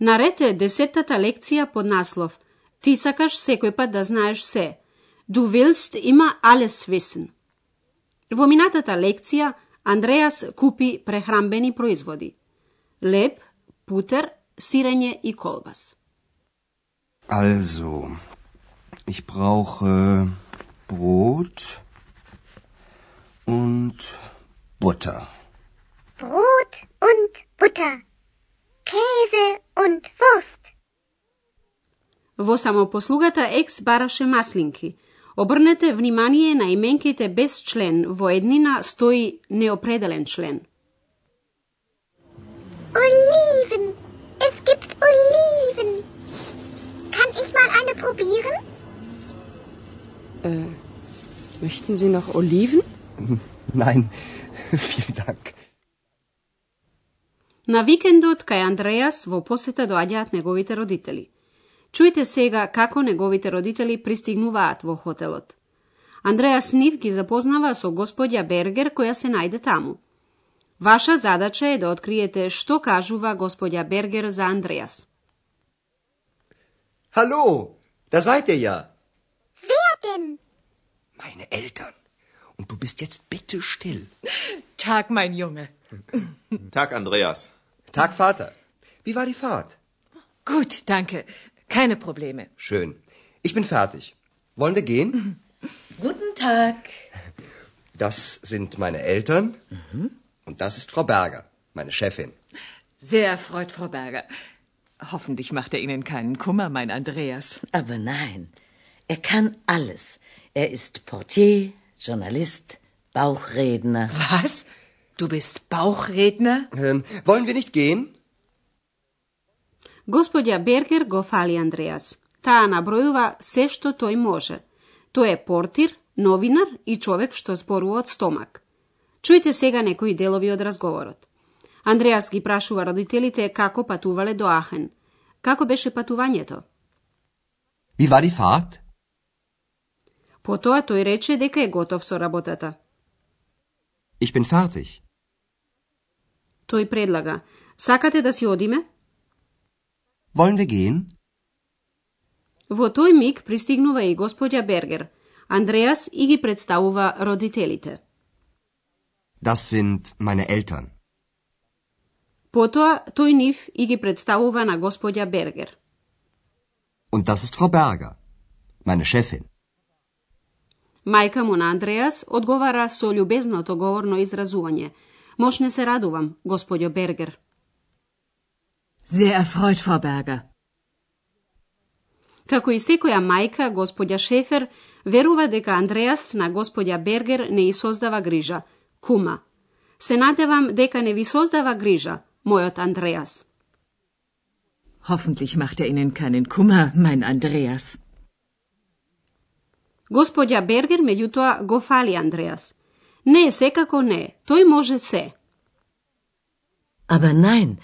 Наред е десеттата лекција под наслов Ти сакаш секој пат да знаеш се. Du willst immer alles wissen. Во минатата лекција Андреас купи прехрамбени производи. Леб, путер, сирење и колбас. Also, ich brauche Brot und Butter. Brot und Butter, Käse und Wurst. Во самопослугата екс бараше маслинки. Обрнете внимание на именките без член. Во еднина стои неопределен член. Oliven. Es gibt Oliven. Kann ich mal eine probieren? Äh, möchten Sie noch Oliven? Nein, vielen Dank. На викендот кај Андреас во посета доаѓаат неговите родители. Чујте сега како неговите родители пристигнуваат во хотелот. Андреас Нив ги запознава со господја Бергер која се најде таму. Ваша задача е да откриете што кажува господја Бергер за Андреас. Hallo, da seid ihr ja. Wer denn? Meine Eltern. Und du bist jetzt bitte still. Tag, mein Junge. Tag, Andreas. Tag, Vater. Wie war die Fahrt? Gut, danke. Keine Probleme. Schön. Ich bin fertig. Wollen wir gehen? Guten Tag. Das sind meine Eltern. Und das ist Frau Berger, meine Chefin. Sehr erfreut, Frau Berger. Hoffentlich macht er Ihnen keinen Kummer, mein Andreas. Aber nein, er kann alles. Er ist Portier, Journalist, Bauchredner. Was? Du bist Bauchredner? Ähm, wollen wir nicht gehen? Господја Бергер го фали Андреас. Таа набројува се што тој може. Тој е портир, новинар и човек што зборува од стомак. Чујте сега некои делови од разговорот. Андреас ги прашува родителите како патувале до Ахен. Како беше патувањето? Wie war die Fahrt? Потоа тој рече дека е готов со работата. Ich bin fertig. Тој предлага. Сакате да си одиме? Wollen wir gehen? Во тој миг пристигнува и господја Бергер. Андреас и ги представува родителите. Das sind meine Eltern. Потоа тој нив и ги представува на господја Бергер. Und das ist Frau Berger, meine Chefin. Мајка му на Андреас одговара со љубезното говорно изразување. Мошне се радувам, господјо Бергер. Sehr erfreut, Frau Berger. Како и секоја мајка, господја Шефер верува дека Андреас на господја Бергер не и создава грижа. Кума. Се надевам дека не ви создава грижа, мојот Андреас. Hoffentlich macht er Ihnen keinen Kummer, mein Andreas. Господја Бергер, меѓутоа, го фали Андреас. Не, секако не. Тој може се. Aber nein,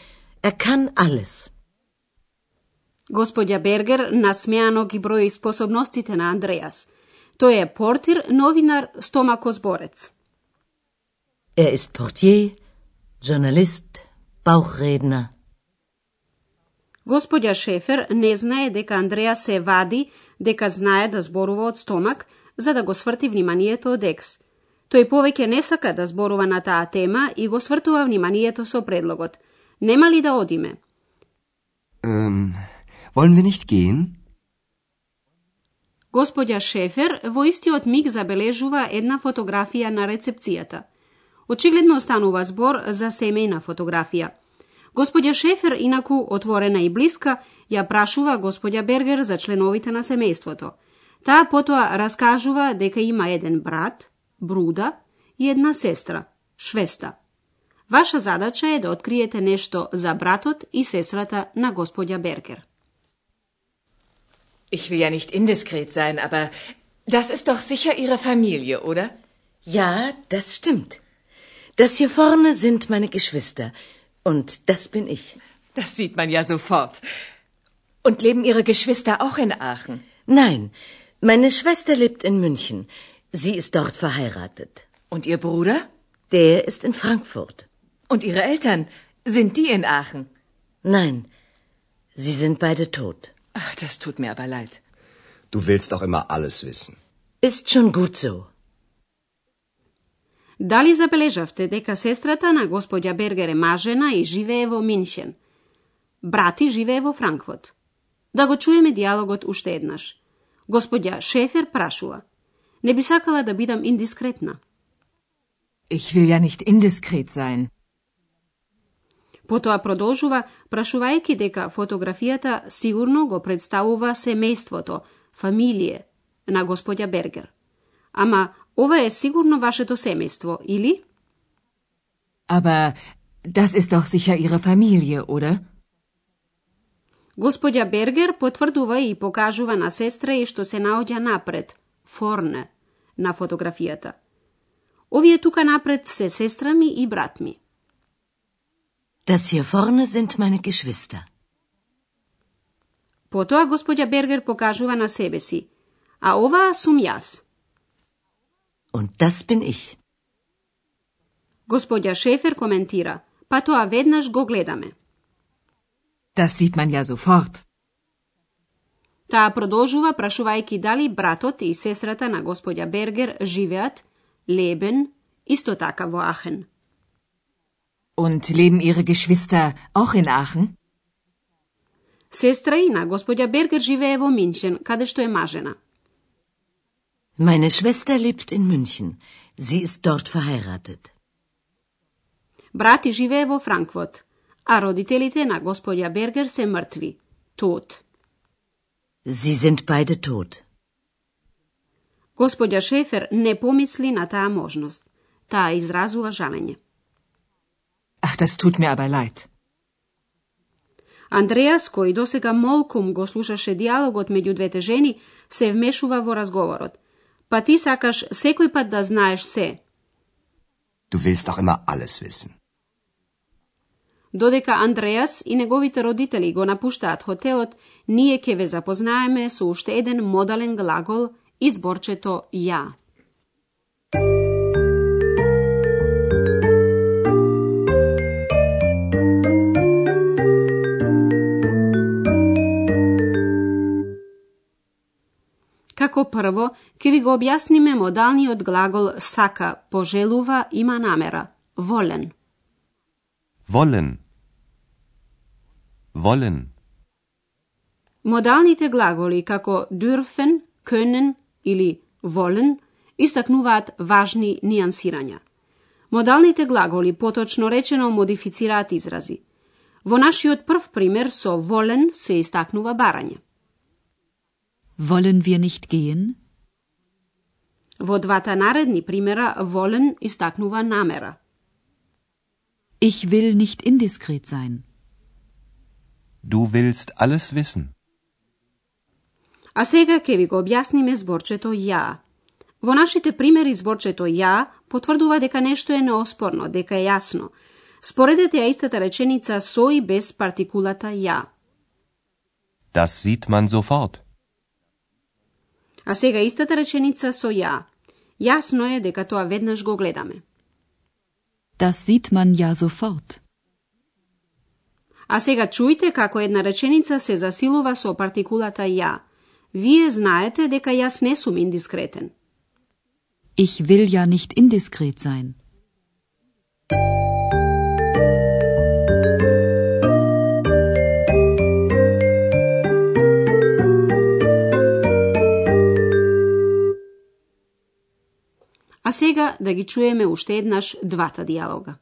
er kann alles. Господја Бергер насмеано ги брои способностите на Андреас. Тој е портир, новинар, стомакозборец. Er ist Portier, Journalist, Bauchredner. Господја Шефер не знае дека Андреа се вади, дека знае да зборува од стомак, за да го сврти вниманието од екс. Тој повеќе не сака да зборува на таа тема и го свртува вниманието со предлогот. Нема ли да одиме? Ähm, wollen wir nicht gehen? Господја Шефер во истиот миг забележува една фотографија на рецепцијата. Очигледно станува збор за семејна фотографија. Господја Шефер, инаку отворена и блиска, ја прашува господја Бергер за членовите на семејството. Таа потоа раскажува дека има еден брат, Bruder, jedna sestra, Schwester. Vaša zadaća je da otkrijete nešto za bratot i sestrata na gospodja Berger. Ich will ja nicht indiskret sein, aber das ist doch sicher Ihre Familie, oder? Ja, das stimmt. Das hier vorne sind meine Geschwister. Und das bin ich. Das sieht man ja sofort. Und leben Ihre Geschwister auch in Aachen? Nein, meine Schwester lebt in München. Sie ist dort verheiratet. Und Ihr Bruder? Der ist in Frankfurt. Und Ihre Eltern? Sind die in Aachen? Nein, sie sind beide tot. Ach, das tut mir aber leid. Du willst doch immer alles wissen. Ist schon gut so. Дали забележавте дека сестрата на господја Бергер е мажена и живее во Минхен? Брати живее во Франкфурт. Да го чуеме диалогот уште еднаш. Господја Шефер прашува. Не би сакала да бидам индискретна. Ich will ja nicht indiskret sein. Потоа продолжува, прашувајќи дека фотографијата сигурно го представува семејството, фамилие на господја Бергер. Ама ова е сигурно вашето семејство, или? Aber das ist doch sicher Ihre Familie, oder? Господја Бергер потврдува и покажува на сестра и што се наоѓа напред, форне, на фотографијата. Овие тука напред се сестра ми и брат ми. Das hier vorne sind meine Geschwister. Потоа господја Бергер покажува на себе си. А оваа сум јас. Und das bin ich. Господја Шефер коментира. Па тоа веднаш го гледаме. Das sieht man ja sofort. Таа продолжува прашувајќи дали братот и сестрата на господја Бергер живеат, лебен, исто така во Ахен. Und leben Ihre Geschwister auch in Aachen? Сестра и на господја Бергер живее во Минчен, каде што е мажена. Meine Schwester lebt in München. Sie ist dort verheiratet. Брати живее во Франкфурт, а родителите на господја Бергер се мртви. Tot. Sie sind beide tot. Господја Шефер не помисли на таа можност. Таа изразува жалење. Ach, das tut mir aber leid. Андреас, кој досега молкум го слушаше диалогот меѓу двете жени, се вмешува во разговорот. Па ти сакаш секој пат да знаеш се. Du willst doch immer alles wissen. Додека Андреас и неговите родители го напуштаат хотелот, ние ќе ве запознаеме со уште еден модален глагол изборчето ја. Како прво, ќе ви го објасниме модалниот глагол сака, пожелува, има намера. Волен. „Волен“. Wollen. Модалните глаголи како dürfen, können или wollen истакнуваат важни нијансирања. Модалните глаголи, поточно речено, модифицираат изрази. Во нашиот прв пример со волен се истакнува барање. Wollen wir nicht gehen? Во двата наредни примера волен истакнува намера. Ich will nicht indiskret sein. Du willst alles wissen. А сега ќе ви го објасниме зборчето ја. Во нашите примери зборчето ја потврдува дека нешто е неоспорно, дека е јасно. Споредете ја истата реченица со и без партикулата ја. Das sieht man sofort. А сега истата реченица со ја. Јасно е дека тоа веднаш го гледаме. Das sieht man ja sofort. А сега чујте како една реченица се засилува со партикулата ја. Вие знаете дека јас не сум индискретен. Ich will ja nicht indiskret sein. А сега да ги чуеме уште еднаш двата диалога.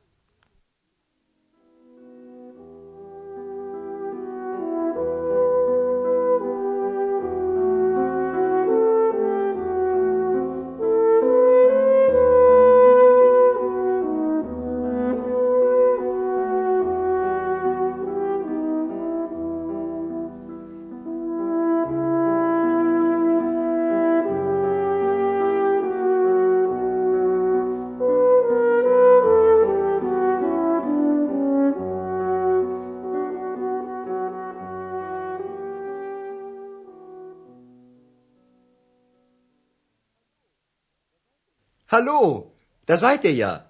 Hallo, da seid ihr ja.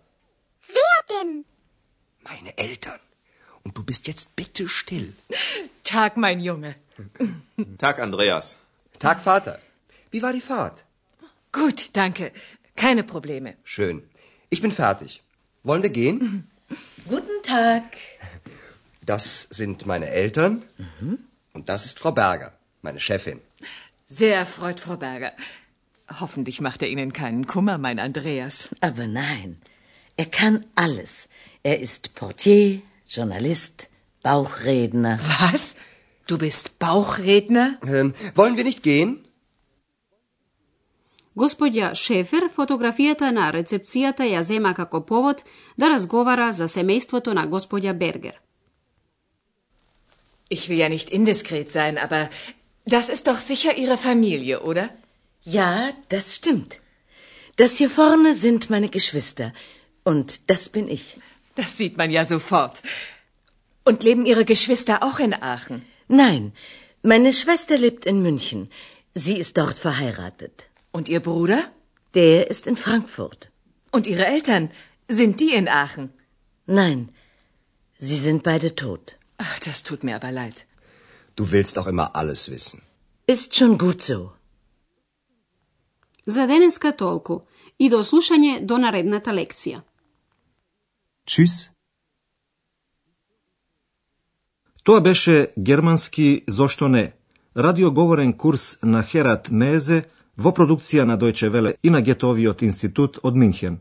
Wer denn? Meine Eltern. Und du bist jetzt bitte still. Tag, mein Junge. Tag, Andreas. Tag, Vater. Wie war die Fahrt? Gut, danke. Keine Probleme. Schön. Ich bin fertig. Wollen wir gehen? Guten Tag. Das sind meine Eltern. Und das ist Frau Berger, meine Chefin. Sehr erfreut, Frau Berger. Hoffentlich macht er Ihnen keinen Kummer, mein Andreas. Aber nein, er kann alles. Er ist Portier, Journalist, Bauchredner. Was? Du bist Bauchredner? Ähm, wollen wir nicht gehen? Господја Шефер фотографијата на рецепцијата ја зема како повод да разговара за семејството на господја Бергер. Ich will ja nicht indiskret sein, aber das ist doch sicher Ihre Familie, oder? Ja, das stimmt. Das hier vorne sind meine Geschwister. Und das bin ich. Das sieht man ja sofort. Und leben Ihre Geschwister auch in Aachen? Nein, meine Schwester lebt in München. Sie ist dort verheiratet. Und Ihr Bruder? Der ist in Frankfurt. Und Ihre Eltern? Sind die in Aachen? Nein, sie sind beide tot. Ach, das tut mir aber leid. Du willst auch immer alles wissen. Ist schon gut so. За денеска толку и до слушање до наредната лекција. Чис. Тоа беше германски зошто не, радиоговорен курс на Херат Мезе во продукција на Дојче Веле и на Гетовиот институт од Минхен.